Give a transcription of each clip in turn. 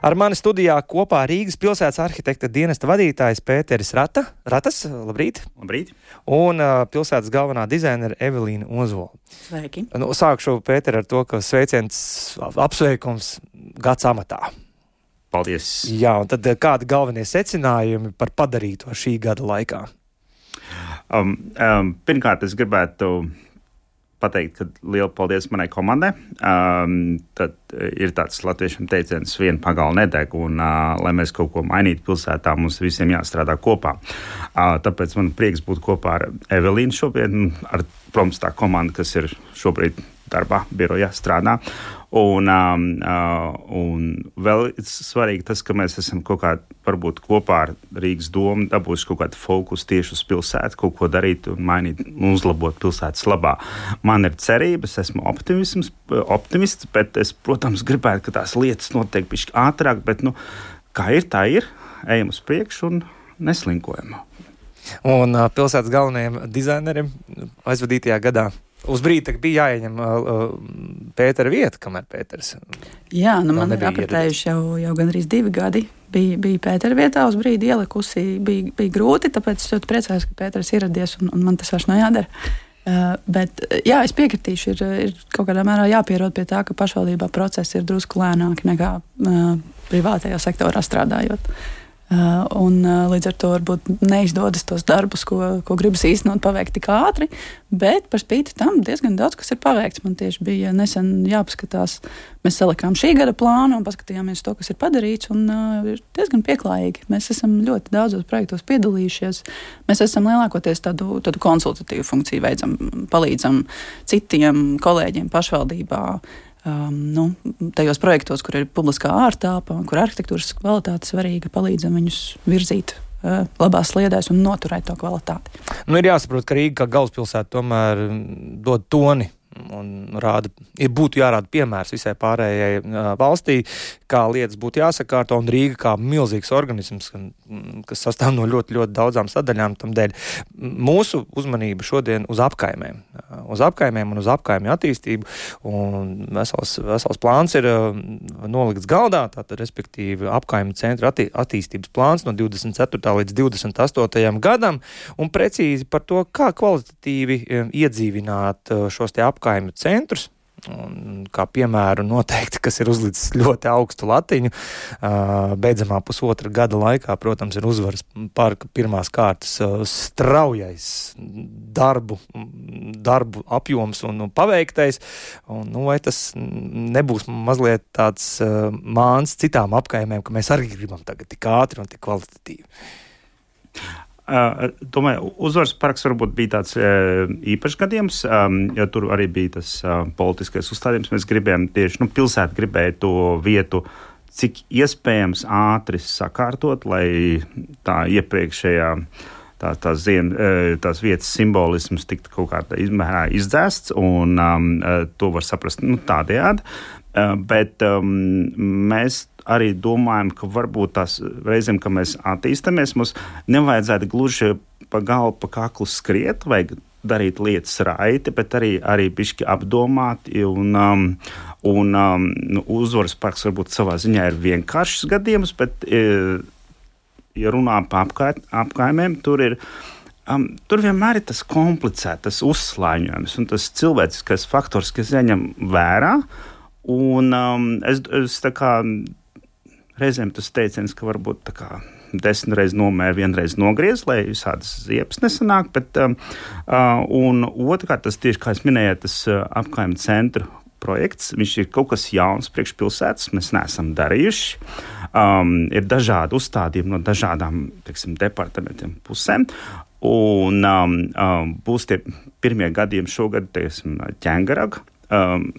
Ar mani studijā kopā Rīgas pilsētas arhitekta dienesta vadītājs Pēteris Rata. Ratas, labrīt! Labrīt! Un uh, pilsētas galvenā dizainere Evelīna Ozola. Sveiki! Nu, sākšu Pēter ar to, ka sveiciens apsveikums gads amatā. Paldies! Jā, un tad kādi galvenie secinājumi par padarīto šī gada laikā? Um, um, pirmkārt, es gribētu pateikt, ka liela paldies manai komandai. Um, tad ir tāds latviešiem teiciens, viena pagala nedeg, un, uh, lai mēs kaut ko mainītu pilsētā, mums visiem jāstrādā kopā. Uh, tāpēc man prieks būt kopā ar Evelīnu šobrīd, ar, protams, tā komanda, kas ir šobrīd darbā, birojā strādā. Un, um, uh, un vēl svarīgi tas, ka mēs esam kaut kādā, varbūt kopā ar Rīgas domu dabūjuši kaut kādu fokusu tieši uz pilsētu, kaut ko darīt un mainīt, un uzlabot pilsētas labā. Man ir cerības, esmu optimists, bet es, protams, gribētu, ka tās lietas notiek pišķi ātrāk, bet, nu, kā ir, tā ir. Ejam uz priekšu un neslinkojam. Un uh, pilsētas galvenajiem dizaineriem aizvadītajā gadā Uz brīdi bija jāieņem uh, Pētera vieta, kamēr Pēters. Jā, nu man ir apritējuši jau, jau gandrīz divi gadi. Bija, bija Pētera vietā, uz brīdi ielikusi, bija, bija grūti, tāpēc es ļoti priecājos, ka Pēters ieradies un, un man tas vairs nav jādara. Uh, bet, jā, es piekritīšu, ir, ir kaut kādā mērā jāpierod pie tā, ka pašvaldībā procesi ir drusku lēnāki nekā uh, privātajā sektorā strādājot. Uh, Uh, un, uh, līdz ar to varbūt neizdodas tos darbus, ko, ko gribas īstenot, paveikt tik ātri. Bet par spīti tam diezgan daudz kas ir paveikts. Man tieši bija nesen jāpaskatās. Mēs salikām šī gada plānu un paskatījāmies to, kas ir padarīts. Un uh, ir diezgan pieklājīgi. Mēs esam ļoti daudzos projektos piedalījušies. Mēs esam lielākoties tādu, tādu konsultatīvu funkciju veicam, palīdzam citiem kolēģiem pašvaldībā um, nu, tajos projektos, kur ir publiskā ārtelpa kur arhitektūras kvalitāte svarīga, palīdzam viņus virzīt uh, labās sliedēs un noturēt to kvalitāti. Nu, ir jāsaprot, ka Rīga kā galvaspilsēta tomēr dod toni un rāda, ir būtu jārāda piemērs visai pārējai uh, valstī, kā lietas būtu jāsakārto, un Rīga kā milzīgs organisms, kas sastāv no ļoti, ļoti daudzām sadaļām, tam dēļ mūsu uzmanība šodien uz apkaimēm, uz apkaimēm un uz apkaimju attīstību, un vesels, vesels plāns ir uh, nolikts galdā, tātad, respektīvi, apkaimju centra attī, attīstības plāns no 24. līdz 28. gadam, un precīzi par to, kā kvalitatīvi iedzīvināt šos te apkaimju apkaimju centrus. Un, kā piemēru noteikti, kas ir uzlicis ļoti augstu latiņu, beidzamā pusotra gada laikā, protams, ir uzvaras parka pirmās kārtas straujais darbu, darbu apjoms un, paveiktais. Un, nu, vai tas nebūs mazliet tāds māns citām apkaimēm, ka mēs arī gribam tagad tik ātri un tik kvalitatīvi? Domāju, uzvaras parks varbūt bija tāds īpašs gadījums, jo tur arī bija tas politiskais uzstādījums. Mēs gribējām tieši, nu, pilsēta gribēja to vietu cik iespējams ātri sakārtot, lai tā iepriekšējā tā, tā ziem, tās vietas simbolisms tiktu kaut kādā izmērā izdzēsts, un um, to var saprast nu, tādējādi. Uh, bet um, mēs arī domājam, ka varbūt tās reizēm, kad mēs attīstāmies, mums nevajadzētu gluži pa galvu, pa kaklu skriet, vajag darīt lietas raiti, bet arī, arī bišķi apdomāti. Un, um, un um, nu, uzvaras parks varbūt savā ziņā ir vienkāršs gadījums, bet, e, ja runā par apkai, apkaimēm, tur ir. Um, tur vienmēr ir tas komplicēts uzslāņojums un tas cilvēciskais faktors, kas jāņem vērā. Un, um, es, es kā, reizēm tas teiciens, ka varbūt tā kā desmit reizes nomēra, vienreiz nogriez, lai visādas ziepes nesanāk. Bet, um, uh, un otrkārt, tas tieši kā es minēju, tas uh, apkaimē centru projekts. Viņš ir kaut kas jauns priekšpilsētas, mēs neesam darījuši. Um, ir dažādi uzstādījumi no dažādām teiksim, departamentiem pusēm. Un um, um, būs tie pirmie gadījumi šogad, teiksim, ķēngaraga, um,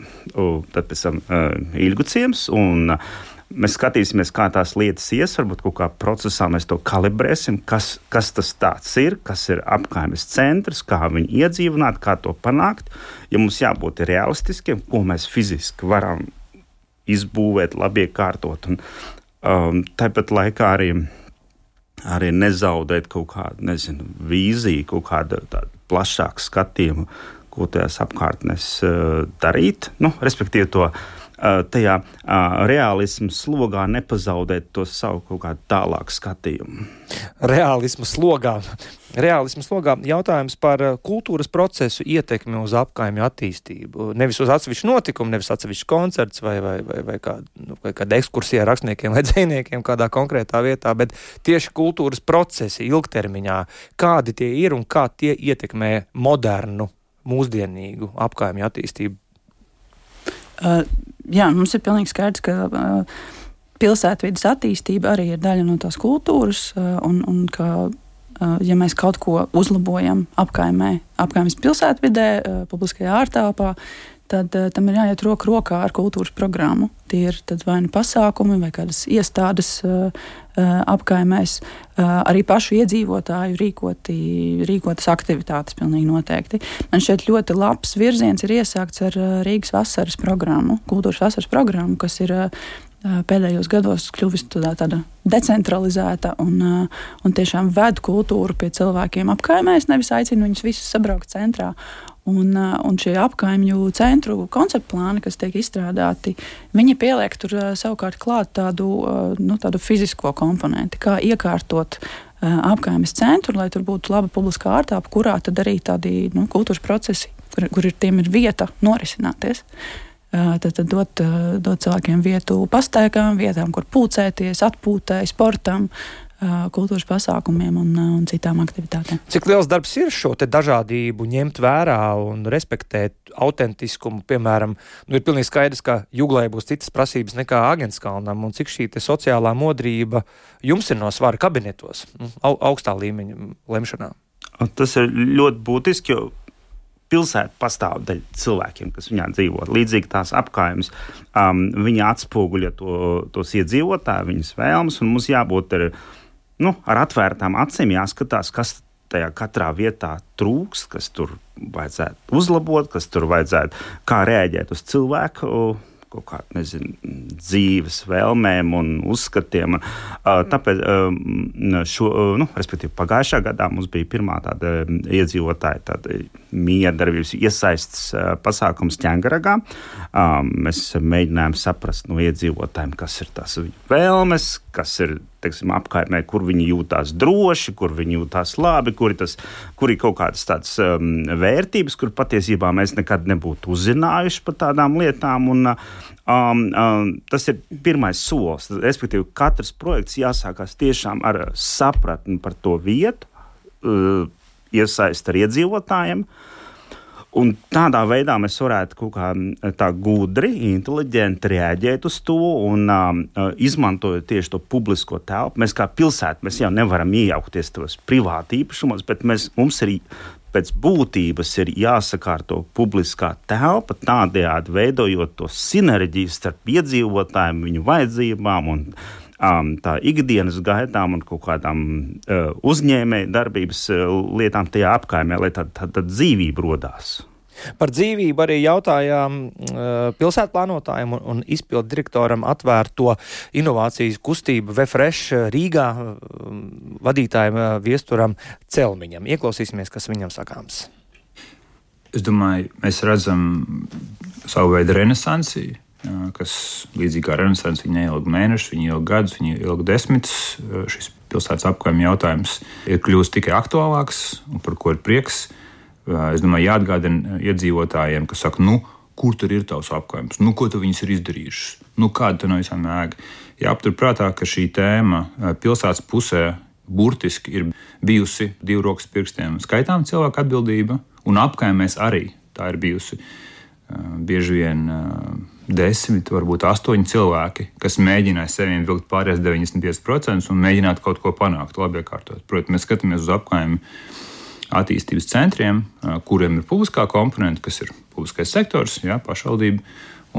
tad pēc tam uh, ilgu ciems. Un, uh, Mēs skatīsimies, kā tās lietas ies, varbūt kaut kā procesā mēs to kalibrēsim, kas, kas tas ir, kas ir apgājumas centrs, kā viņu iedzīvināt, kā to panākt. Ja mums jābūt realistiskiem, ko mēs fiziski varam izbūvēt, labi iekārtot, un um, tāpat laikā arī, arī nezaudēt kaut kādu nezinu, vīziju, kaut kādu plašāku skatījumu, ko tajās apkārtnēs uh, darīt. Nu, respektīvi, to tajā realismu slogā nepazaudēt to savu kaut kādu tālāku skatījumu. Realismu slogā. Realismu slogā jautājums par kultūras procesu ietekmi uz apkaimju attīstību. Nevis uz atsevišķu notikumu, nevis atsevišķu koncerts vai, vai, vai, vai, kā, nu, kāda ekskursija ar rakstniekiem vai dzēniekiem kādā konkrētā vietā, bet tieši kultūras procesi ilgtermiņā, kādi tie ir un kā tie ietekmē modernu, mūsdienīgu apkaimju attīstību. Uh, jā, mums ir pilnīgi skaidrs, ka uh, pilsētvidas attīstība arī ir daļa no tās kultūras, uh, un, un ka, ja mēs kaut ko uzlabojam apkaimē, apkaimes pilsētvidē, publiskajā ārtelpā, tad uh, tam ir jāiet roku rokā ar kultūras programmu. Tie ir vai nu pasākumi, vai kādas iestādes uh, apkaimēs, uh, arī pašu iedzīvotāju rīkoti, rīkotas aktivitātes noteikti. Man šķiet ļoti labs virziens ir iesākts ar Rīgas vasaras programmu, kultūras vasaras programmu, kas ir pēdējos gados kļuvusi tādā, tāda decentralizēta un, un tiešām ved kultūru pie cilvēkiem apkaimēs, nevis aicina viņus visus sabraukt centrā. Un, un šie apkaimju centru konceptu plāni, kas tiek izstrādāti, viņi pieliek tur savukārt klāt tādu, nu, tādu fizisko komponenti, kā iekārtot apkaimes centru, lai tur būtu laba publiskā ārtāpa, kurā tad arī tādi nu, kultūras procesi, kur, kur ir tiem ir vieta norisināties. Tad, tad dot, dot cilvēkiem vietu pastaigām, vietām, kur pūcēties, atpūtai, sportam, kultūras pasākumiem un, un citām aktivitātēm. Cik liels darbs ir šo dažādību ņemt vērā un respektēt autentiskumu? Piemēram, nu ir pilnīgi skaidrs, ka jūglē būs citas prasības nekā Agenskalnam, un cik šī sociālā modrība jums ir no svara kabinetos, nu, au, augstā līmeņa lemšanā? Tas ir ļoti būtiski, jo pilsēta pastāvdaļa cilvēkiem, kas viņā dzīvo. Līdzīgi tās apgājumas, um, viņi atspoguļo to, tos iedzīvotājus, viņas vēlmes, un mums jābūt ar, nu, ar atvērtām acīm, jāskatās, kas tajā katrā vietā trūkst, kas tur vajadzētu uzlabot, kas tur vajadzētu, kā reaģēt uz cilvēku kaut nezinu, dzīves vēlmēm un uzskatiem. Tāpēc, šo, nu, respektīvi, pagājušā gadā mums bija pirmā tāda iedzīvotāja tāda miedarbības iesaistas pasākums ķēngaragā. Mēs mēģinājām saprast no iedzīvotājiem, kas ir tās vēlmes, kas ir teiksim, apkaimē, kur viņi jūtas droši, kur viņi jūtas labi, kur, tas, kur ir kaut kādas tādas um, vērtības, kur patiesībā mēs nekad nebūtu uzzinājuši par tādām lietām. Un, um, um, tas ir pirmais solis. Respektīvi, katrs projekts jāsākās tiešām ar sapratni par to vietu, uh, iesaist ar iedzīvotājiem. Uh, Un tādā veidā mēs varētu kaut kā tā gudri, inteliģenti reaģēt uz to un uh, izmantojot tieši to publisko telpu. Mēs kā pilsēta mēs jau nevaram iejaukties tos privāti īpašumos, bet mēs, mums ir pēc būtības ir jāsakārto publiskā telpa, tādējādi veidojot to sinerģiju starp iedzīvotājiem, viņu vajadzībām un um, tā ikdienas gaitām un kaut kādām uh, uzņēmēju darbības uh, lietām tajā apkaimē, lai tāda tā, tā dzīvība rodās. Par dzīvību arī jautājām uh, pilsētplānotājiem un, un izpildu direktoram atvērto inovācijas kustību Vefresh Rīgā uh, vadītājiem uh, Viesturam Celmiņam. Ieklausīsimies, kas viņam sakāms. Es domāju, mēs redzam savu veidu renesansi kas līdzīgi kā Renaissance, viņa neilga mēnešus, viņa ilga gadus, viņa ilga desmitus. Šis pilsētas apkaimē jautājums ir kļuvis tikai aktuālāks un par ko ir prieks. Es domāju, jāatgādina iedzīvotājiem, kas saka, nu, kur tur ir tavs apkaimēs, nu, ko tu viņus ir izdarījuši, nu, kāda no visām ēga. Jāapturprātā, ka šī tēma pilsētas pusē burtiski ir bijusi divu rokas pirkstiem skaitām cilvēku atbildība, un apkaimēs arī tā ir bijusi. Bieži vien desmit, varbūt astoņi cilvēki, kas mēģināja seviem vilkt pārējās 95% un mēģināt kaut ko panākt, labi iekārtot. Protams, mēs skatāmies uz apkaimē attīstības centriem, kuriem ir publiskā komponente, kas ir publiskais sektors, jā, pašvaldība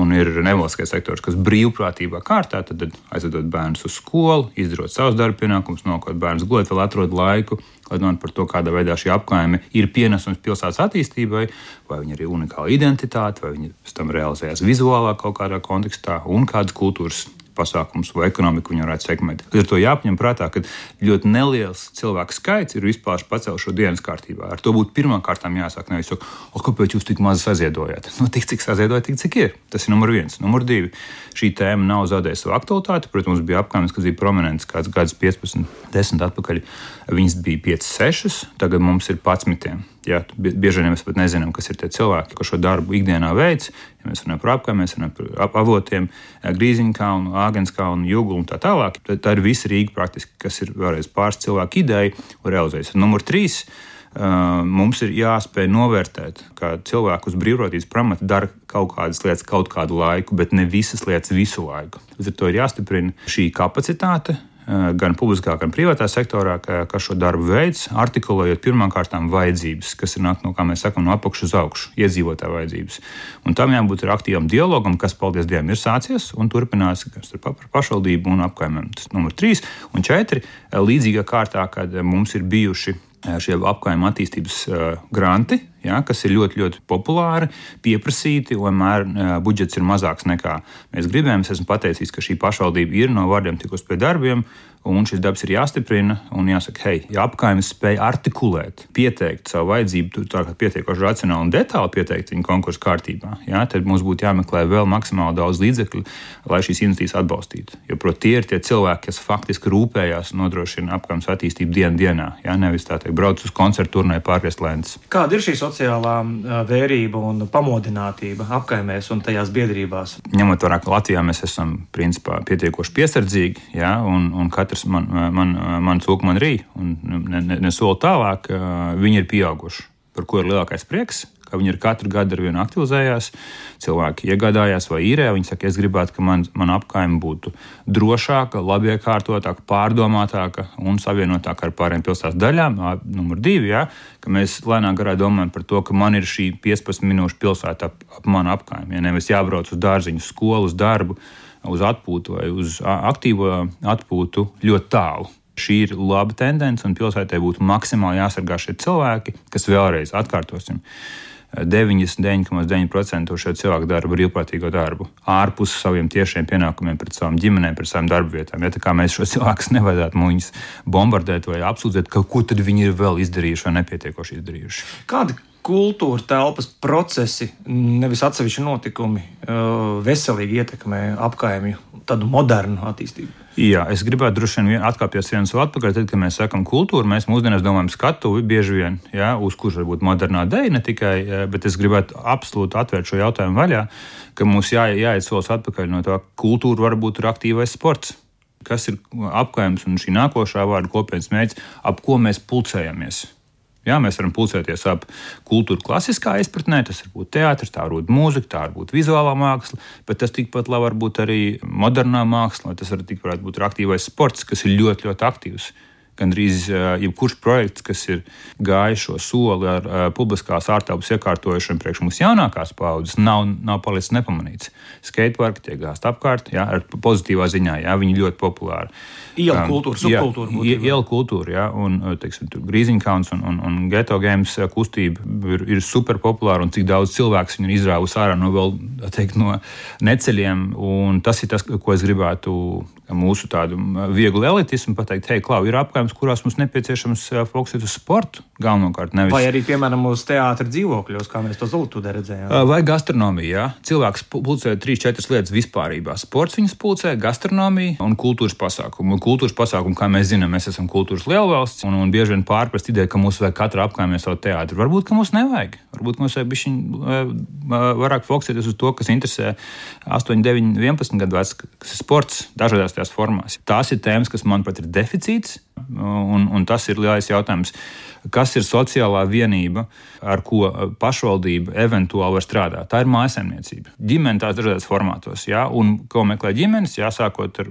un ir nevalstiskais sektors, kas brīvprātīgā kārtā aizvedot bērnus uz skolu, izdarot savus darba pienākumus, nokot bērnus gulēt, vēl atrod laiku, lai domātu par to, kādā veidā šī apkaime ir pienesums pilsētas attīstībai, vai viņa ir unikāla identitāte, vai viņa pēc tam realizējas vizuālā kaut kādā kontekstā un kādas kultūras pasākumus vai ekonomiku viņi varētu sekmēt. Ar to jāpaņem prātā, ka ļoti neliels cilvēku skaits ir vispār pacēlis šo dienas kārtībā. Ar to būtu pirmām kārtām jāsāk. Nevis, o, kāpēc jūs tik maz saziedojat? Nu, tik cik saziedojat, tik cik ir. Tas ir numur viens. Numur divi. Šī tēma nav zaudējusi savu aktualitāti. Protams, bija apgājums, kas bija prominents kāds gads 15, 10 atpakaļ. Viņas bija 5, 6, tagad mums ir 11. Jā, bieži vien mēs pat nezinām, kas ir tie cilvēki, kas šo darbu ikdienā veids. Ja mēs runājam par apgājumu, mēs runājam par avotiem, Grīziņkalnu, Āgenskalnu, Jūglu un tā tālāk. Tā ir visa Rīga praktiski, kas ir vēlreiz pāris cilvēku ideja un realizējas. Numur trīs. Mums ir jāspēj novērtēt, ka cilvēku uz brīvprātības pamata dara kaut kādas lietas kaut kādu laiku, bet ne visas lietas visu laiku. Līdz ar to ir jāstiprina šī kapacitāte, gan publiskā, gan privātā sektorā, kas šo darbu veids, artikulējot pirmkārt vajadzības, kas ir nāk no, kā mēs sakām, no apakšas uz augšu, iedzīvotāju vajadzības. Un tam jābūt aktīvam dialogam, kas, paldies Dievam, ir sācies un turpinās par pašvaldību un apkaimēm. Tas ir numurs trīs un četri. Eh, līdzīgā kārtā, kad mums ir bijuši Eh, šie apgājuma attīstības granti, ja, kas ir ļoti, ļoti populāri, pieprasīti, un vienmēr uh, budžets ir mazāks nekā mēs gribējām. Es esmu pateicis, ka šī pašvaldība ir no vārdiem tikus pie darbiem, Un šis darbs ir jāstiprina un jāsaka, hei, ja apgājums spēj artikulēt, pieteikt savu vajadzību, tā kā pietiekoši racionāli un detāli pieteikt viņu konkursu kārtībā, jā, tad mums būtu jāmeklē vēl maksimāli daudz līdzekļu, lai šīs iniciatīvas atbalstītu. Jo, protams, tie ir tie cilvēki, kas faktiski rūpējās un nodrošina apgājums attīstību dienu dienā, jā, nevis tā teikt, brauc uz koncertu turnē pārgriezt lēnas. Kāda ir šī sociālā vērība un pamodinātība apgājumēs un tajās biedrībās? Ņemot vērā, ka Latvijā mēs esam principā pietiekoši piesardzīgi, jā, un, un katrs man, man, man cūka man rī un ne, ne, ne soli tālāk, viņi ir pieauguši. Par ko ir lielākais prieks? Ka viņi ir katru gadu ar vienu aktivizējās, cilvēki iegādājās vai īrē. Viņi saka, es gribētu, ka man, man apkaime būtu drošāka, labi iekārtotāka, pārdomātāka un savienotāka ar pārējām pilsētas daļām. Numur divi, ja, ka mēs lēnām garā domājam par to, ka man ir šī 15 minūšu pilsēta ap, ap manu apkaimi. Ja nevis jābrauc uz dārziņu, skolu, uz darbu uz atpūtu vai uz aktīvo atpūtu ļoti tālu. Šī ir laba tendence, un pilsētai būtu maksimāli jāsargā šie cilvēki, kas vēlreiz atkārtosim. 99,9% šo cilvēku dara brīvprātīgo darbu, ārpus saviem tiešiem pienākumiem pret savām ģimenēm, pret savām darba vietām. Ja tā kā mēs šos cilvēkus nevajadzētu muņus bombardēt vai apsūdzēt, ka ko tad viņi ir vēl izdarījuši vai nepietiekoši izdarījuši. Kādi kultūra telpas procesi, nevis atsevišķi notikumi, veselīgi ietekmē apkaimju, tādu modernu attīstību. Jā, es gribētu droši vien atkāpties viens vēl atpakaļ. Tad, kad mēs sakām kultūru, mēs mūsdienās domājam skatuvi bieži vien, jā, uz kurš var būt modernā dēļa, ne tikai, bet es gribētu absolūti atvērt šo jautājumu vaļā, ka mums jā, jāiet solis atpakaļ no tā, kultūra varbūt ir aktīvais sports. Kas ir apgājums un šī nākošā vārda kopienas mērķis, ap ko mēs pulcējamies? Jā, mēs varam pulcēties ap kultūru klasiskā izpratnē, tas var būt teātris, tā var būt mūzika, tā var būt vizuālā māksla, bet tas tikpat labi var būt arī modernā māksla, tas var tikpat būt aktīvais sports, kas ir ļoti, ļoti aktīvs. Gandrīz jebkurš projekts, kas ir gājis šo soli ar publiskās ārtelpas iekārtošanu priekš mums jaunākās paudzes, nav, nav palicis nepamanīts. Skateparki tiek gāzt apkārt, jā, ar pozitīvā ziņā, jā, viņi ļoti populāri. Iela kultūra, subkultūra. Jā, iela kultūra, jā, un, teiksim, Grīziņkauns un, un, un geto games kustība ir, ir super populāra, un cik daudz cilvēku viņi ir izrāvusi ārā no, vēl, teikt, no neceļiem, un tas ir tas, ko es gribētu mūsu tādu vieglu elitismu, pateikt, hei, klau, ir apgājums, kurās mums nepieciešams fokusēt uz sportu galvenokārt. Nevis... Vai arī, piemēram, uz teātra dzīvokļos, kā mēs to Zultūdē redzējām. Vai gastronomija, jā. Cilvēks pulcē trīs, četras lietas vispārībā. Sports viņas pulcē, gastronomija un kultūras pasākumu. Un kultūras pasākumu, kā mēs zinām, mēs esam kultūras lielvalsts, un, un bieži vien pārprast ideja, ka mums vajag katra apgājumā savu teātru. Varbūt, ka mums nevajag. Varbūt mums vajag bišķiņ vairāk fokusēties uz to, kas interesē 8, 9, 11 gadu vecs, kas ir sports dažādās tās formās. Tās ir tēmas, kas, manuprāt, ir deficīts, un, un tas ir lielais jautājums kas ir sociālā vienība, ar ko pašvaldība eventuāli var strādāt. Tā ir mājasemniecība. Ģimene tās dažādos formātos, jā, un ko meklē ģimenes, jāsākot ar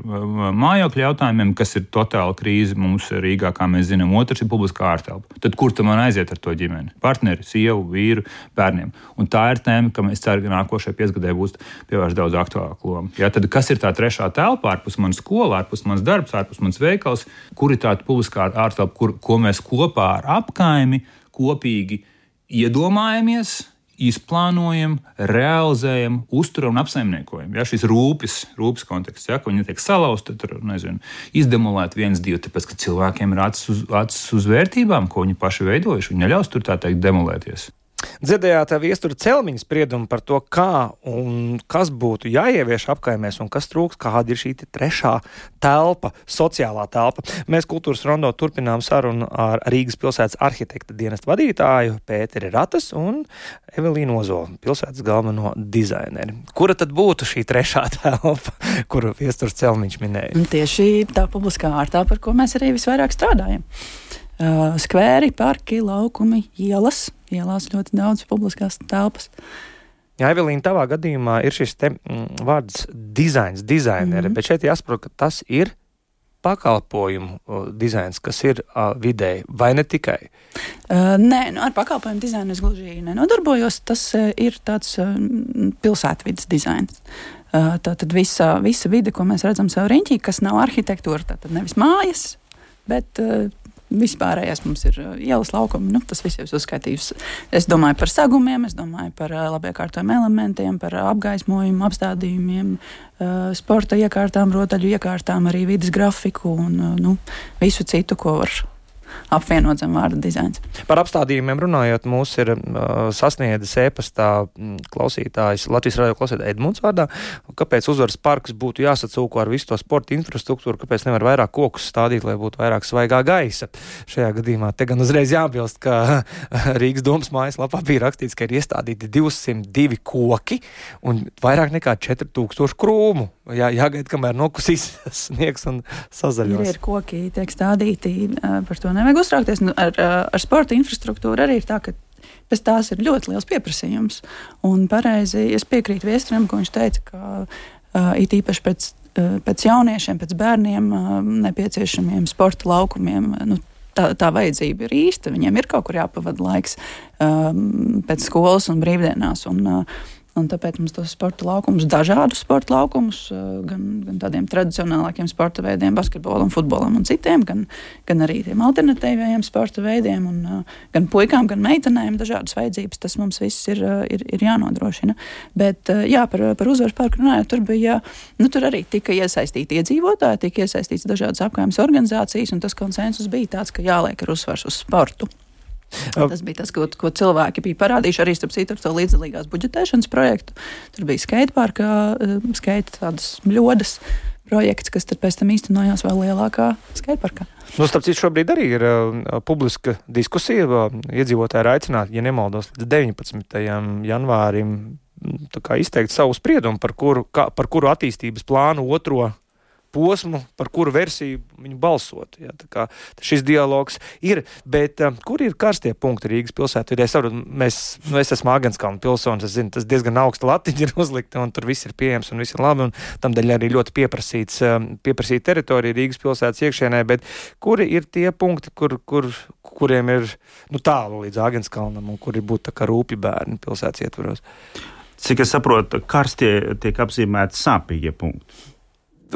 mājokļu jautājumiem, kas ir totāla krīze mums Rīgā, kā mēs zinām. Otrs ir publiskā ārtelpa. Tad kur tam man aiziet ar to ģimeni? Partneri, sievu, vīru, bērniem. Un tā ir tēma, kam es ceru, ka nākošajā piecgadē būs pievērsta daudz aktuālāka loma. Jā, tad kas ir tā trešā telpa, ārpus manas skolas, ārpus manas darbs, ārpus manas veikals, kur ir tāda publiskā ārtelpa, kur, ko mēs kopā ar apkaimi kopīgi iedomājamies, izplānojam, realizējam, uzturam un apsaimniekojam. Ja, šis rūpes, rūpes konteksts, ja, viņi tiek salauzti, tad nezinu, izdemolēt viens, divi, tāpēc ka cilvēkiem ir acis uz, acis uz vērtībām, ko viņi paši veidojuši. Viņi neļaus tur tā teikt demolēties. Dzirdējāt viestura celmiņa spriedumu par to, kā un kas būtu jāievieš apkaimēs un kas trūks, kāda ir šī trešā telpa, sociālā telpa. Mēs kultūras rondo turpinām sarunu ar Rīgas pilsētas arhitekta dienestu vadītāju Pēteri Ratas un Evelīnu Ozolu, pilsētas galveno dizaineri. Kura tad būtu šī trešā telpa, kuru viesturs celmiņš minēja? Un tieši tā publiskā ārtā, par ko mēs arī visvairāk strādājam. Uh, skvēri, parki, laukumi, ielas ielās ļoti daudz publiskās telpas. Jā, Evelīna, tavā gadījumā ir šis te, mm, vārds dizains, dizainere, mm -hmm. bet šeit jāsaprot, ka tas ir pakalpojumu dizains, kas ir uh, vidēji, vai ne tikai? Uh, nē, nu, ar pakalpojumu dizainu es gluži nenodarbojos. Tas uh, ir tāds uh, pilsētvidas dizains. Uh, tā tad visa, visa vide, ko mēs redzam sev riņķī, kas nav arhitektūra, tad nevis mājas, bet uh, Vispārējais mums ir uh, ielas laukumi. Nu, tas viss jau ir uzskaitīts. Es domāju par sagumiem, es domāju par uh, labi iekārtojumiem elementiem, par uh, apgaismojumu, apstādījumiem, sporta iekārtām, rotaļu iekārtām, arī vidas grafiku un nu, visu citu, ko var apvienot zem vārda dizains. Par apstādījumiem runājot, mūs ir uh, sasniedzis e-pastā klausītājs Latvijas radio klausītājs Edmunds vārdā. Kāpēc uzvaras parks būtu jāsacūko ar visu to sporta infrastruktūru, kāpēc nevar vairāk kokus stādīt, lai būtu vairāk svaigā gaisa? Šajā gadījumā te gan uzreiz jābilst, ka Rīgas domas mājaslapā bija rakstīts, ka ir iestādīti 202 koki un vairāk nekā 4000 krūmu. Jā, jāgaida, kamēr nokusīs sniegs un sazaļos. Ir, ir koki, tiek stādīti, par to nevajag uztraukties. Nu, ar, ar sporta infrastruktūru arī ir tā, ka pēc tās ir ļoti liels pieprasījums. Un pareizi es piekrītu Viesturam, ko viņš teica, ka uh, it īpaši pēc, uh, pēc jauniešiem, pēc bērniem uh, nepieciešamiem sporta laukumiem. Nu, Tā, tā vajadzība ir īsta. Viņiem ir kaut kur jāpavada laiks um, pēc skolas un brīvdienās. Un, uh, Un tāpēc mums tos sporta laukumus, dažādus sporta laukumus, eh, gan, gan tādiem tradicionālākiem sporta veidiem, basketbolam, futbolam un citiem, gan, gan arī tiem alternatīvajiem sporta veidiem, un, uh, gan puikām, gan meitenēm dažādas vajadzības. Tas mums viss ir, uh, ir, ir jānodrošina. Bet jā, par, par uzvaras parku runājot, tur bija, nu, tur arī tika iesaistīti iedzīvotāji, tika iesaistīts dažādas apgājumas organizācijas, un tas konsensus bija tāds, ka jāliek ar uzsvars uz sportu. Tas bija tas, ko, ko cilvēki bija parādījuši arī starp citu ar to līdzdalīgās budžetēšanas projektu. Tur bija skateparka, um, skaita tādas ļodas projekts, kas pēc tam īstenojās vēl lielākā skateparkā. Nu, starp citu, šobrīd arī ir uh, publiska diskusija. Uh, iedzīvotāji ir aicināti, ja nemaldos, līdz 19. janvārim izteikt savu spriedumu, par kuru, kā, par kuru attīstības plānu otro posmu, par kuru versiju viņi balsot. Ja, šis dialogs ir, bet uh, kur ir karstie punkti Rīgas pilsētā? Es saprotu, mēs, nu, es esmu Agenskalna pilsonis, es zinu, tas diezgan augsta latiņa ir uzlikta, un tur viss ir pieejams un viss ir labi, un tam dēļ arī ļoti pieprasīts, uh, pieprasīta teritorija Rīgas pilsētas iekšienē, bet kuri ir tie punkti, kur, kur, kuriem ir nu, tālu līdz Agenskalnam un kuri būtu kā rūpi bērni pilsētas ietvaros? Cik es saprotu, karstie tiek apzīmēti sāpīgie punkti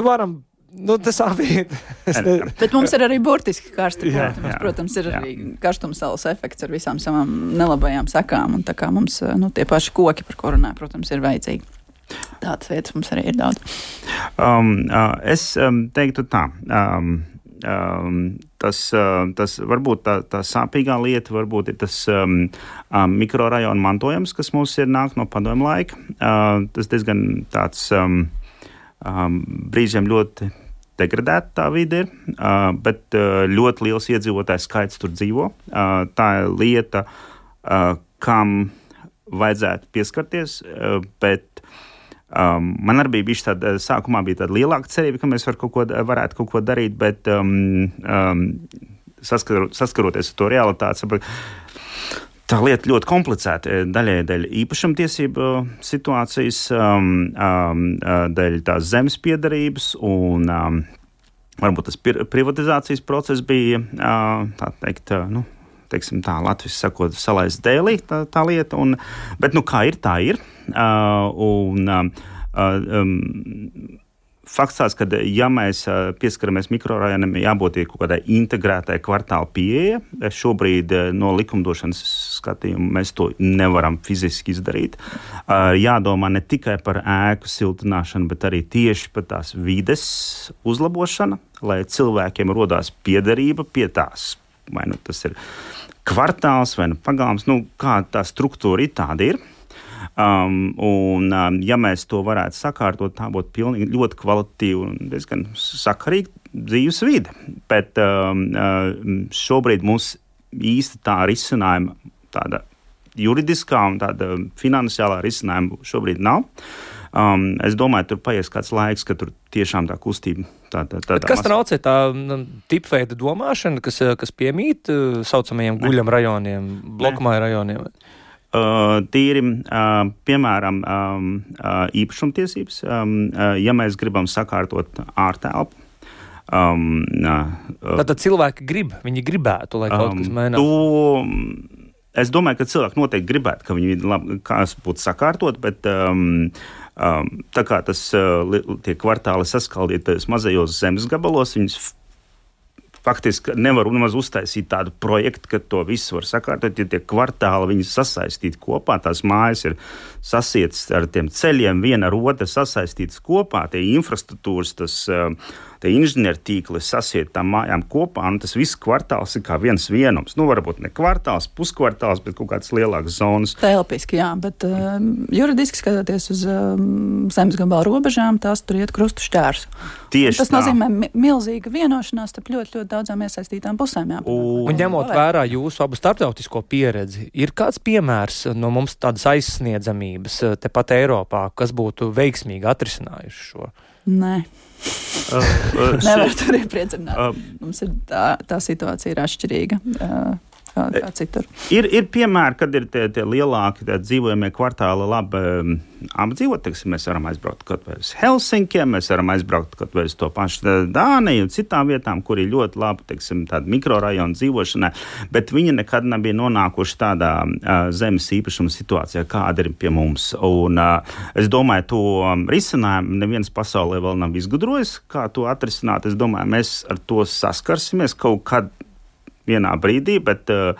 varam. Nu, tas abi ir. Ne... Bet mums ir arī burtiski karsti. Jā, mums, jā, protams, ir jā. arī karstumsaules efekts ar visām savām nelabajām sekām. Un tā kā mums nu, tie paši koki, par kuriem runāju, protams, ir vajadzīgi. Tādas vietas mums arī ir daudz. Um, uh, es um, teiktu tā. Um, um, tas, uh, tas varbūt tā, tā sāpīgā lieta, varbūt ir tas um, um, mikrorajona mantojums, kas mums ir nāk no padomju laika. Uh, tas diezgan tāds. Um, um, brīžiem ļoti degradēta tā vide ir, bet ļoti liels iedzīvotāju skaits tur dzīvo. Tā ir lieta, kam vajadzētu pieskarties, bet um, man arī bija tāda, sākumā bija tāda lielāka cerība, ka mēs var kaut ko, varētu kaut ko darīt, bet um, um, saskar, saskaroties ar to realitāti, sapratu, Tā lieta ļoti komplicēta. Eh, daļai dēļ īpašumtiesību situācijas, um, um, uh, dēļ tās zemes piedarības un um, varbūt tas privatizācijas process bija uh, tā teikt. Nu, teiksim, tā, Latvijas sakot, salaist dēlī tā, tā lieta. Un, bet, nu, kā ir, tā ir. Uh, un, uh, um, fakts tāds, ka, ja mēs pieskaramies mikrorajonam, jābūt kaut kādai integrētai kvartāla pieeja. Šobrīd no likumdošanas skatījuma mēs to nevaram fiziski izdarīt. Jādomā ne tikai par ēku siltināšanu, bet arī tieši par tās vides uzlabošanu, lai cilvēkiem rodās piederība pie tās. Vai nu tas ir kvartāls vai nu pagalms, nu, kā tā struktūra ir tāda. Ir. Um, un, um, ja mēs to varētu sakārtot, tā būtu pilnīgi ļoti kvalitatīva un diezgan sakarīga dzīves vide. Bet um, uh, šobrīd mums īsti tā risinājuma, tāda juridiskā un tāda finansiālā risinājuma šobrīd nav. Um, es domāju, tur paies kāds laiks, kad tur tiešām tā kustība. Tā, tā, tā, kas traucē tā tipveida domāšana, kas, kas piemīt uh, saucamajiem guļam rajoniem, blokumāju rajoniem? Ne. Uh, tīri, uh, piemēram, um, uh, īpašumtiesības, um, ja mēs gribam sakārtot ārtelpu. Um, Tad cilvēki grib, viņi gribētu, lai kaut um, kas mainās. To, es domāju, ka cilvēki noteikti gribētu, ka viņi labi, būtu sakārtot, bet um, um, tā kā tas uh, tie kvartāli saskaldītajos mazajos zemes gabalos, viņas faktiski nevar nemaz uztaisīt tādu projektu, ka to visu var sakārtot. Ja tie kvartāli viņi sasaistīti kopā, tās mājas ir sasietas ar tiem ceļiem, viena ar otru sasaistītas kopā, tie infrastruktūras, tas uh, tie inženiertīkli sasiet tām mājām kopā, un tas viss kvartāls ir kā viens vienums. Nu, varbūt ne kvartāls, puskvartāls, bet kaut kādas lielākas zonas. Telpiski, jā, bet uh, juridiski skatoties uz um, zemes gabalu robežām, tās tur iet krustu šķērsu. Tieši tas tā. nozīmē mi milzīga vienošanās starp ļoti, ļoti daudzām iesaistītām pusēm. Jā, un, un ņemot vērā jūsu abu starptautisko pieredzi, ir kāds piemērs no mums tādas aizsniedzamības uh, tepat Eiropā, kas būtu veiksmīgi atrisinājuši šo? Nē. Uh, uh, Nevar tur iepriecināt. Uh, Mums ir tā, tā situācija ir atšķirīga. Uh, kā, kā citur. Ir, ir piemēri, kad ir tie, tie lielākie tie dzīvojamie kvartāli labi um, apdzīvot. Teiksim, mēs varam aizbraukt kaut vai uz Helsinkiem, mēs varam aizbraukt kaut vai uz to pašu Dāniju un citām vietām, kur ir ļoti labi teiksim, mikrorajonu dzīvošanai, bet viņi nekad nebija nonākuši tādā uh, zemes īpašuma situācijā, kāda ir pie mums. Un, uh, es domāju, to um, risinājumu neviens pasaulē vēl nav izgudrojis, kā to atrisināt. Es domāju, mēs ar to saskarsimies kaut kad vienā brīdī, bet uh,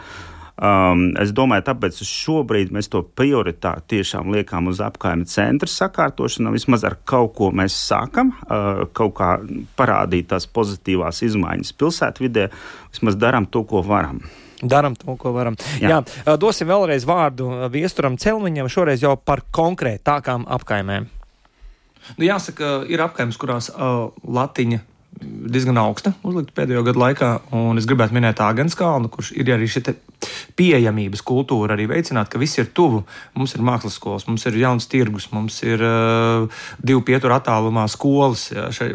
Um, es domāju, tāpēc šobrīd mēs to prioritāti tiešām liekam uz apkaimē centra sakārtošanu. Vismaz ar kaut ko mēs sākam, uh, kaut kā parādīt tās pozitīvās izmaiņas pilsētvidē, vismaz darām to, ko varam. Darām to, ko varam. Jā. Jā, uh, dosim vēlreiz vārdu viesturam Celmiņam, šoreiz jau par konkrētākām apkaimēm. Nu, jāsaka, ir apkaimes, kurās uh, latiņa diezgan augsta uzlikta pēdējo gadu laikā. Un es gribētu minēt Āgāns kalnu, kurš ir arī šī pieejamības kultūra, arī veicināt, ka viss ir tuvu. Mums ir mākslas skolas, mums ir jauns tirgus, mums ir uh, divu pieturu attālumā skolas, jā, šai,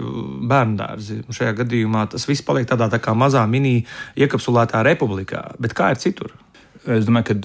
bērnu dārzi. Šajā gadījumā tas viss paliek tādā tā kā mazā mini iekapsulētā republikā. Bet kā ir citur? Es domāju, ka,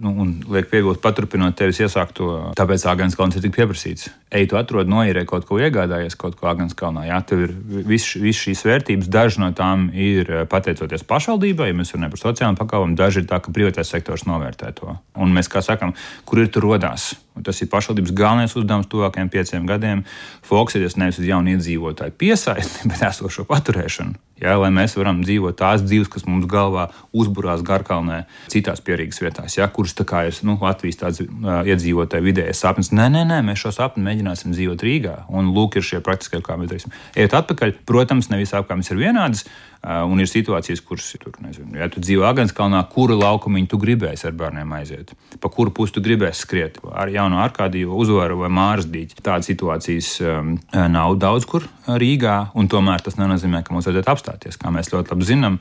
nu, un liek piebilst, paturpinot tevis iesākto, tāpēc Agnēs Kalns ir tik pieprasīts. Ej, tu atrod noīrē kaut ko iegādājies, kaut ko Agnēs Kalnā. Jā, tev ir viss vis šīs vērtības, daži no tām ir eh, pateicoties pašvaldībai, ja mēs runājam par sociālām pakalpojumiem, daži ir tā, ka privātais sektors novērtē to. Un mēs, kā sakām, kur ir tur rodās? Un tas ir pašvaldības galvenais uzdevums tuvākajiem pieciem gadiem - fokusēties nevis uz jaunu iedzīvotāju piesaisti, bet esošo paturēšanu. Jā, lai mēs varam dzīvot tās dzīves, kas mums galvā uzburās Garkalnē, citās pierīgas vietās, jā, kuras tā kā ir nu, Latvijas tāds uh, iedzīvotāju vidējais sapnis. Nē, nē, nē, mēs šo sapni mēģināsim dzīvot Rīgā. Un lūk, ir šie praktiskie, kā mēs darīsim. Ejot atpakaļ, protams, ne visas apgādes ir vienādas. Uh, un ir situācijas, kuras tur, nezinu, ja tu dzīvo Aganskalnā, kuru laukumu tu gribēsi ar bērniem aiziet, pa kuru pusi tu gribēsi skriet, ar jaunu Arkādiju, uzvaru vai māras dīķi. Tādas situācijas um, nav daudz kur Rīgā, un tomēr tas nenozīmē, ka mums vajadzētu apstāties. Kā mēs ļoti labi zinām,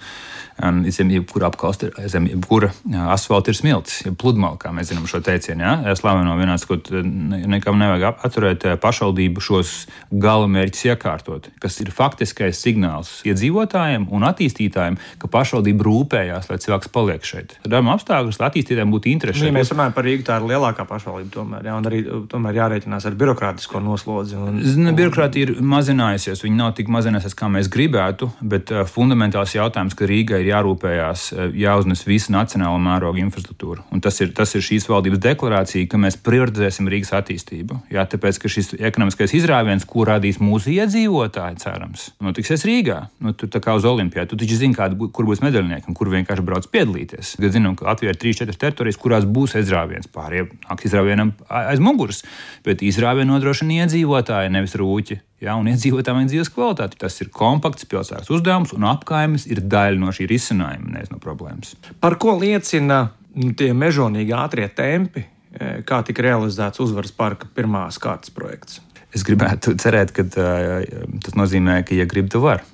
um, zem jebkura apkalsta, zem jebkura asfalta ir smilts, ja pludmale, kā mēs zinām šo teicienu. Ja? Slaveno vienāds, ka nekam nevajag atturēt pašvaldību šos galamērķus iekārtot, kas ir faktiskais signāls iedzīvotājiem uzņēmējiem un attīstītājiem, ka pašvaldība rūpējās, lai cilvēks paliek šeit. Radām apstākļus, lai attīstītājiem būtu interesi. Nu, ja mēs runājam par Rīgu, tā ir lielākā pašvaldība tomēr, jā, un arī tomēr jārēķinās ar birokrātisko noslodzi. Un, un... Birokrātija ir mazinājusies, viņa nav tik mazinājusies, kā mēs gribētu, bet uh, fundamentāls jautājums, ka Rīgai ir jārūpējās, uh, jāuznes visa nacionāla mēroga infrastruktūra. Un tas ir, tas ir šīs valdības deklarācija, ka mēs prioritizēsim Rīgas attīstību. Jā, tāpēc, ka šis ekonomiskais izrāviens, ko radīs mūsu iedzīvotāji, cerams, notiksies Rīgā. Nu, tur tā kā uz Olimpijā. Tu taču zini, kāda, kur būs medaļnieki un kur vienkārši brauc piedalīties. Tad zinām, ka Latvijā ir 3-4 teritorijas, kurās būs izrāviens. Pārējie nāks izrāvienam aiz muguras. Bet izrāvienu nodrošina iedzīvotāji, nevis rūķi. Ja, un iedzīvotājiem ir dzīves kvalitāte. Tas ir kompakts pilsētas uzdevums, un apgājums ir daļa no šī risinājuma, nevis no problēmas. Par ko liecina nu, tie mežonīgi ātrie tempi, e, kā tika realizēts uzvaras parka pirmās kārtas projekts? Es gribētu cerēt, ka uh, tas nozīmē, ka, ja grib, tu vari.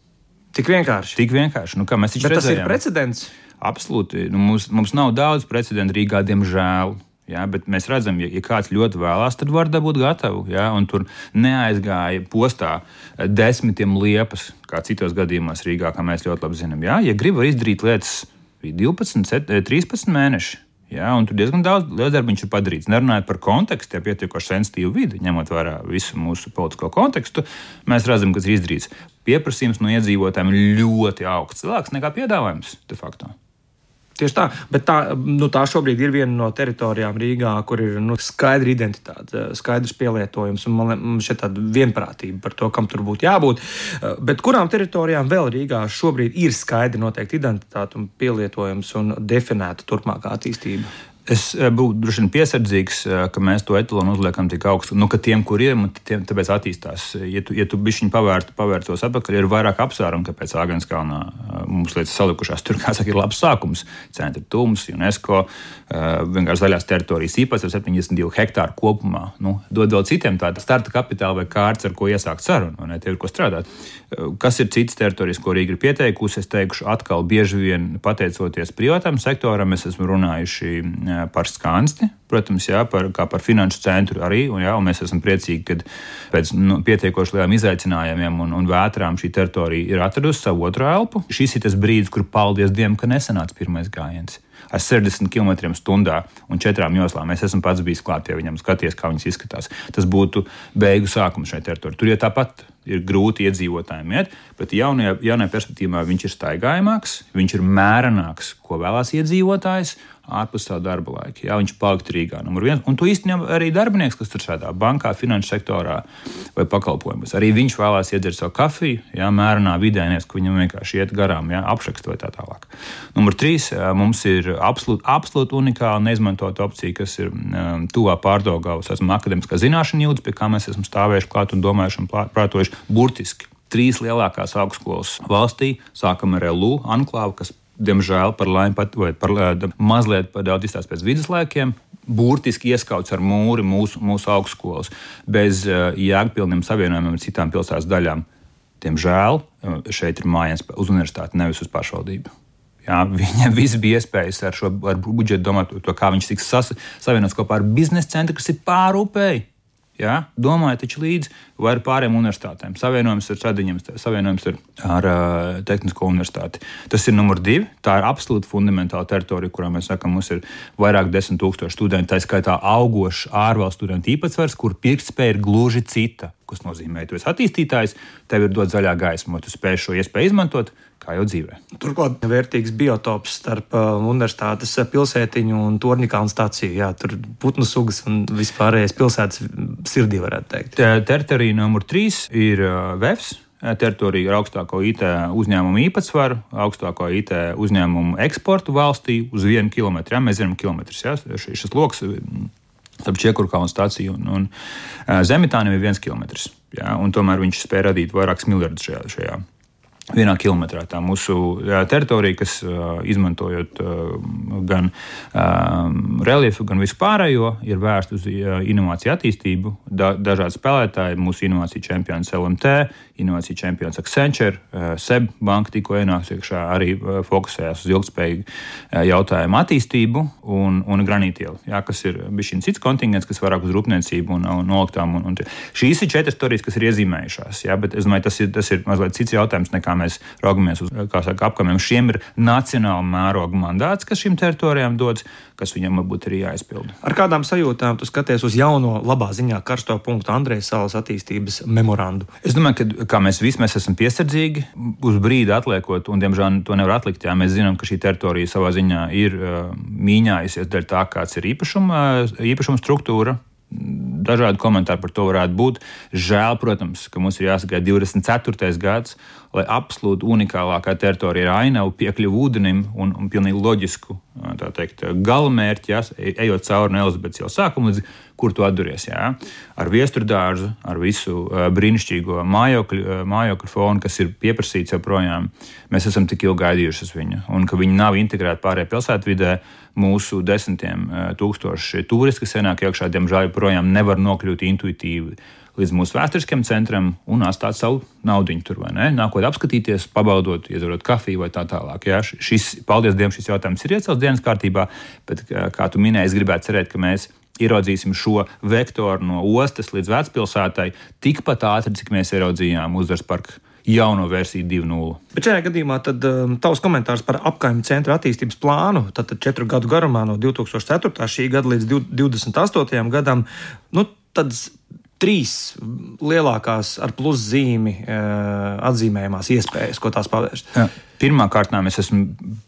Tik vienkārši. Tik vienkārši. Nu, Bet redzējām? tas ir precedents. Absolūti. Nu, mums, mums nav daudz precedentu Rīgā, diemžēl. Ja, bet mēs redzam, ja, ja kāds ļoti vēlās, tad var dabūt gatavu. Ja, tur neaizgāja postā desmitiem liepas, kā citos gadījumos Rīgā, kā mēs ļoti labi zinām. Ja, ja grib izdarīt lietas 12, 13 mēneši. Ja, tur diezgan daudz darba viņš ir padarīts. Nerunājot par kontekstu, ja pietiekoši sensitīvu vidi, ņemot vērā visu mūsu politisko kontekstu, mēs redzam, kas ir izdarīts. Pieprasījums no iedzīvotājiem ir ļoti augsts, lielāks nekā piedāvājums de facto. Tieši tā, bet tā, nu, tā šobrīd ir viena no teritorijām Rīgā, kur ir nu, skaidra identitāte, skaidrs pielietojums un man šeit tāda vienprātība par to, kam tur būtu jābūt. Bet kurām teritorijām vēl Rīgā šobrīd ir skaidri noteikti identitāte un pielietojums un definēta turpmākā attīstība? Es eh, būtu droši vien piesardzīgs, eh, ka mēs to etalonu uzliekam tik augstu. Nu, ka tiem, kuriem ir, tāpēc attīstās. Ja tu, ja tu bišķiņi pavērtu, pavērtos atpakaļ, ir vairāk apsvērumu, kāpēc Āgāns kalnā eh, mums lietas salikušās. Tur, kā saka, ir labs sākums. Centra tums, UNESCO, vienkārši zaļās teritorijas īpatsvars ar 72 hektāru kopumā. Nu, dod vēl citiem tādu starta kapitālu vai kārtas, ar ko iesākt sarunu, un tev ir ko strādāt. Kas ir citas teritorijas, ko Rīga ir pieteikusi? Es teikšu, atkal bieži vien pateicoties privātam sektoram, mēs esam runājuši par skansti, protams, jā, par, kā par finanšu centru arī. Un, jā, un mēs esam priecīgi, ka pēc nu, pietiekoši lieliem izaicinājumiem un, un vētrām šī teritorija ir atradusi savu otru elpu. Šis ir tas brīdis, kur paldies Dievam, ka nesanāca pirmais gājiens ar 60 km/h un četrām joslām. Es esmu pats bijis klāt pie viņiem, skaties, kā viņas izskatās. Tas būtu beigu sākums šai teritorijai. Tur jau tāpat ir grūti iedzīvotājiem iet, bet jaunajā, jaunajā perspektīvā viņš ir staigājamāks, viņš ir mērenāks, ko vēlās iedzīvotājs ārpus savu darba laika. Jā, viņš palikt Rīgā. Un to īstenībā arī darbinieks, kas tur strādā bankā, finanšu sektorā vai pakalpojumus. Arī viņš vēlās iedzert savu kafiju, jā, mērenā vidē, nevis ka viņam vienkārši iet garām, jā, apšakst vai tā tālāk. Numur trīs, mums ir absolūti absolūt unikāla neizmantota opcija, kas ir um, tuvā pārdaugavas. Esmu akadēmiskā zināšana jūtas, pie kā mēs esam stāvējuši klāt un domājuši un prātojuši burtiski trīs lielākās augstskolas valstī. Sākam ar LU anklāvu, kas diemžēl par laimi pat, vai par mazliet par daudz izstāsta pēc viduslaikiem. Burtiski ieskauts ar mūri mūsu, mūsu augstskolas, bez uh, jēgpilniem savienojumiem ar citām pilsētas daļām. Diemžēl šeit ir mājiņas uz universitāti, nevis uz pašvaldību. Jā, viņam viss bija iespējas ar šo ar budžetu domāt, to, kā viņš tiks savienots kopā ar biznesa centru, kas ir pārupēji. Ja? Domāju, taču līdzi vai ar pārējām universitātēm. Savienojums ar Čadiņiem, savienojums ar, ar uh, Tehnisko universitāti. Tas ir numur divi. Tā ir absolūti fundamentāla teritorija, kurā mēs sakām, mums ir vairāk desmit tūkstoši studentu. Tā skaitā augošs ārvalstu studentu īpatsvars, kur pirktspēja ir gluži cita. Tas nozīmē, ka tu esi attīstītājs, tev ir dot zaļā gaisma, tu spēj šo iespēju izmantot, kā jau dzīvē. Turklāt vērtīgs biotops starp uh, universitātes pilsētiņu un Tornikānu stāciju. Jā, tur putnu sugas un vispārējais pilsētas sirdī varētu teikt. Teritorija numur trīs ir uh, VEFS. Teritorija ar augstāko IT uzņēmumu īpatsvaru, augstāko IT uzņēmumu eksportu valstī uz vienu kilometru. Ja, mēs zinām. Ja, šis lokus starp Čiekurkalnu stāciju un, un Zemitāniem ir viens kilometrs. Ja, tomēr viņš spēja radīt vairākus miljardus šajā, šajā vienā kilometrā. Tā mūsu teritorija, kas izmantojot gan reliefu, gan vispārējo, ir vērsta uz inovāciju attīstību. Da, dažādi spēlētāji, mūsu inovāciju čempions LMT, inovāciju čempions Accenture, SEB banka tikko ienāks iekšā, arī fokusējās uz ilgspējīgu jautājumu attīstību un, un granītielu, jā, kas ir bijis cits kontingents, kas vairāk uz rūpniecību un, un noliktām. Un, un šīs ir četras storijas, kas ir iezīmējušās, jā, bet es domāju, tas ir, tas ir mazliet cits jautājums nekā kā mēs raugamies uz saka, apkamiem. Šiem ir nacionāla mēroga mandāts, kas šīm teritorijām dodas, kas viņam varbūt ir jāizpilda. Ar kādām sajūtām tu skaties uz jauno, labā ziņā karsto punktu Andrejas salas attīstības memorandu? Es domāju, ka mēs visi mēs esam piesardzīgi uz brīdi atliekot, un diemžēl to nevar atlikt. Jā, mēs zinām, ka šī teritorija savā ziņā ir uh, mīņājusies dēļ tā, kāds ir īpašuma, īpašuma struktūra dažādi komentāri par to varētu būt. Žēl, protams, ka mums ir jāsagaida 24. gads, lai absolūti unikālākā teritorija ir ainava, piekļuva ūdenim un, un pilnīgi loģisku teikt, galamērķi, ja, ejot cauri no Elizabetes jau sākuma līdz kur tu atduries. Jā. Ar viesturu dārzu, ar visu brīnišķīgo mājokļu, mājokļu fonu, kas ir pieprasīts joprojām, mēs esam tik ilgi gaidījuši uz viņu. Un ka viņi nav integrēti pārējā pilsētvidē, mūsu desmitiem tūkstoši turisti, kas ienāk iekšā, diemžēl joprojām nevar nokļūt intuitīvi līdz mūsu vēsturiskiem centram un atstāt savu naudu tur, vai ne? Nākot apskatīties, pabaudot, iedzerot kafiju vai tā tālāk. Jā, šis, paldies Dievam, šis jautājums ir iecelts dienas kārtībā, bet, kā tu minēji, es gribētu cerēt, ka mēs ieraudzīsim šo vektoru no ostas līdz vecpilsētai tikpat ātri, cik mēs ieraudzījām uzvaras parku jauno versiju 2.0. Bet šajā gadījumā tad, um, tavs komentārs par apkaimē centra attīstības plānu, tad četru gadu garumā, no 2004. šī gada līdz 2028. gadam, nu, tad trīs lielākās ar pluszīmi uh, atzīmējumās iespējas, ko tās pavērst. Pirmkārt, es esmu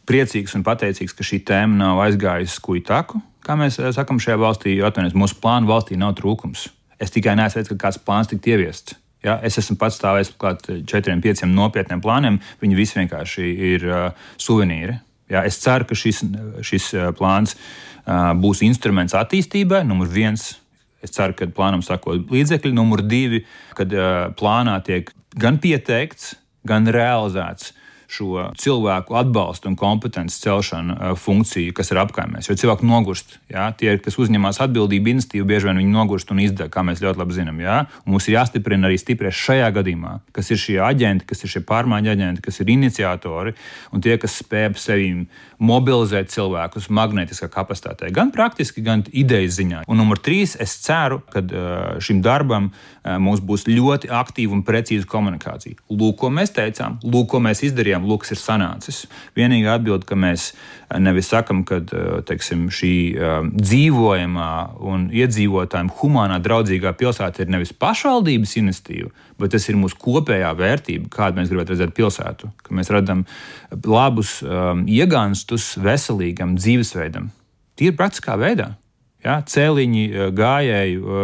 priecīgs un pateicīgs, ka šī tēma nav aizgājusi skuju taku, kā mēs eh, sakām šajā valstī, atvainojiet, mūsu plānu valstī nav trūkums. Es tikai neesmu redzējis, ka kāds plāns tiktu ieviests. Ja, es esmu pats stāvējis klāt četriem, pieciem nopietniem plāniem. Viņi visi vienkārši ir uh, suvenīri. Ja, es ceru, ka šis, šis plāns uh, būs instruments attīstībai. Numur viens, es ceru, ka plānam sako līdzekļi. Numur divi, kad uh, plānā tiek gan pieteikts, gan realizēts šo cilvēku atbalstu un kompetenci celšanu uh, funkciju, kas ir apkaimēs. Jo cilvēki nogurst. Jā? Tie, kas uzņemas atbildību, iniciatīvu, bieži vien viņi nogurst un izdara, kā mēs ļoti labi zinām. Jā? Un mums ir jāstiprina arī stipri šajā gadījumā, kas ir šie aģenti, kas ir šie pārmaiņu aģenti, kas ir iniciatori un tie, kas spēj sevi mobilizēt cilvēkus magnētiskā kapacitātē, gan praktiski, gan idejas ziņā. Un numur trīs, es ceru, ka uh, šim darbam uh, mums būs ļoti aktīva un precīza komunikācija. Lūk, ko mēs teicām, lūk, ko mēs izdarījām tiešām luks ir sanācis. Vienīgā atbilde, ka mēs eh, nevis sakam, ka eh, teiksim, šī um, dzīvojamā un iedzīvotājiem humanā draudzīgā pilsēta ir nevis pašvaldības iniciatīva, bet tas ir mūsu kopējā vērtība, kādu mēs gribētu redzēt pilsētu. Ka mēs redzam labus um, iegānstus veselīgam dzīvesveidam. Tīri praktiskā veidā. Ja, cēliņi, gājēju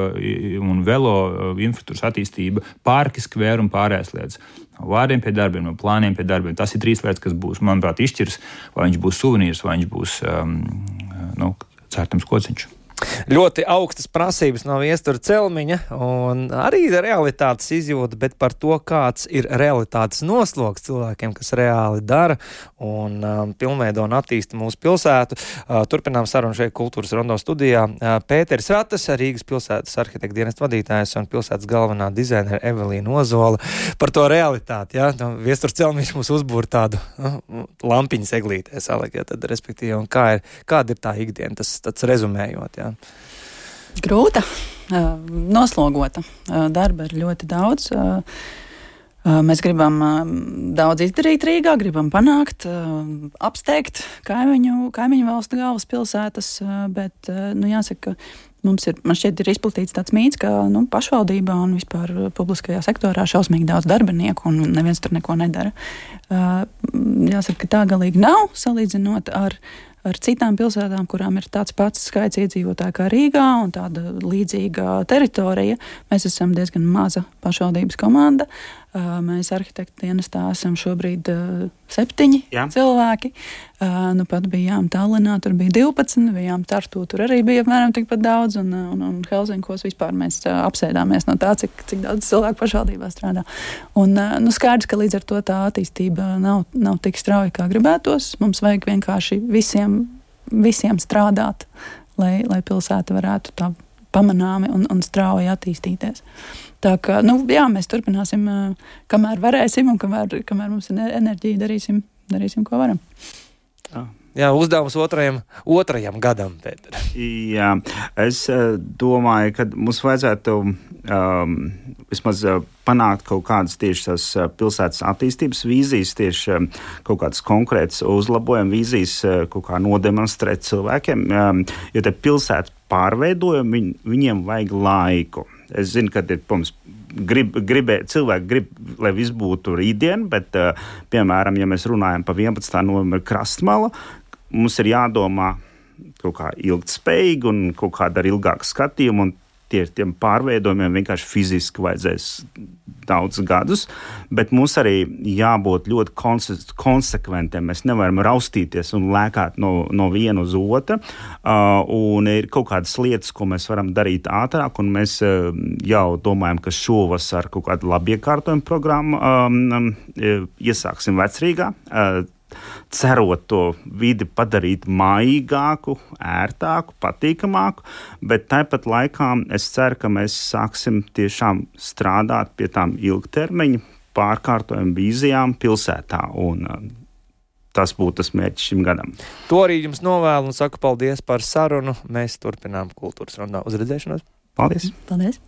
un velo infrastruktūras attīstība, parki, skvēri un pārējās lietas no vārdiem pie darbiem, no plāniem pie darbiem. Tas ir trīs lietas, kas būs, manuprāt, izšķirs, vai viņš būs suvenīrs, vai viņš būs um, nu, cērtams kociņš. Ļoti augstas prasības no viestura celmiņa, un arī realitātes izjūta, bet par to, kāds ir realitātes nosloks cilvēkiem, kas reāli dara un um, pilnveido un attīsta mūsu pilsētu. Uh, turpinām sarunu šeit kultūras rondo studijā. Uh, Pēteris Ratas, Rīgas pilsētas arhitekta dienas vadītājs un pilsētas galvenā dizainera Evelīna Ozola par to realitāti. Ja? Nu, viestura celmiņš mums uzbūr tādu uh, lampiņu seglītē salikt, ja, tad, respektīvi, un kā ir, kāda ir tā ikdiena, tas rezumējot. Ja? Grūta, noslogota. Darba ir ļoti daudz. Mēs gribam daudz izdarīt Rīgā, gribam panākt, apsteigt kaimiņu, kaimiņu valstu galvaspilsētas, bet nu, jāsaka, ka mums ir, man šķiet, ir izplatīts tāds mīts, ka nu, pašvaldībā un vispār publiskajā sektorā šausmīgi daudz darbinieku un neviens tur neko nedara. Jāsaka, ka tā galīgi nav salīdzinot ar ar citām pilsētām, kurām ir tāds pats skaits iedzīvotāju kā Rīgā un tāda līdzīga teritorija. Mēs esam diezgan maza pašvaldības komanda. Mēs arhitektu dienestā esam šobrīd septiņi Jā. cilvēki. Nu, pat bijām Tallinā, tur bija 12, bijām Tartu, tur arī bija apmēram tikpat daudz, un, un, un Helsinkos vispār mēs apsēdāmies no tā, cik, cik daudz cilvēku pašvaldībā strādā. Un, nu, skaidrs, ka līdz ar to tā attīstība nav, nav tik strauja, kā gribētos. Mums vajag vienkārši visiem, visiem strādāt, lai, lai pilsēta varētu tā pamanāmi un, un strauji attīstīties. Tā kā nu, jā, mēs turpināsim, kamēr varēsim un kamēr, kamēr mums ir enerģija, darīsim, darīsim ko varam. Jā. Jā, uzdevums otrajam, otrajam gadam, Pēter. Jā, es uh, domāju, ka mums vajadzētu um, vismaz uh, panākt kaut kādas tieši tās uh, pilsētas attīstības vīzijas, tieši um, kaut kādas konkrētas uzlabojuma vīzijas, kaut kā nodemonstrēt cilvēkiem, um, jo te pilsētas pārveidojumi, viņ, viņiem vajag laiku. Es zinu, ka ir, protams, grib, gribē, cilvēki grib, lai viss būtu rītdien, bet, piemēram, ja mēs runājam par 11. novembra krastmalu, mums ir jādomā kaut kā ilgspējīgi un kaut kāda ar ilgāku skatījumu tie, tiem pārveidojumiem vienkārši fiziski vajadzēs daudz gadus, bet mums arī jābūt ļoti konse konsekventiem. Mēs nevaram raustīties un lēkāt no, no viena uz otru. Uh, ir kaut kādas lietas, ko mēs varam darīt ātrāk, un mēs uh, jau domājam, ka šovasar kaut kādu labi iekārtojumu programmu um, um, iesāksim vecrīgā. Uh, cerot to vidi padarīt mājīgāku, ērtāku, patīkamāku, bet tāpat laikā es ceru, ka mēs sāksim tiešām strādāt pie tām ilgtermiņa pārkārtojuma vīzijām pilsētā. Un, uh, Tas būtu tas mērķis šim gadam. To arī jums novēlu un saku paldies par sarunu. Mēs turpinām kultūras rundā. Uz redzēšanos! Paldies! paldies.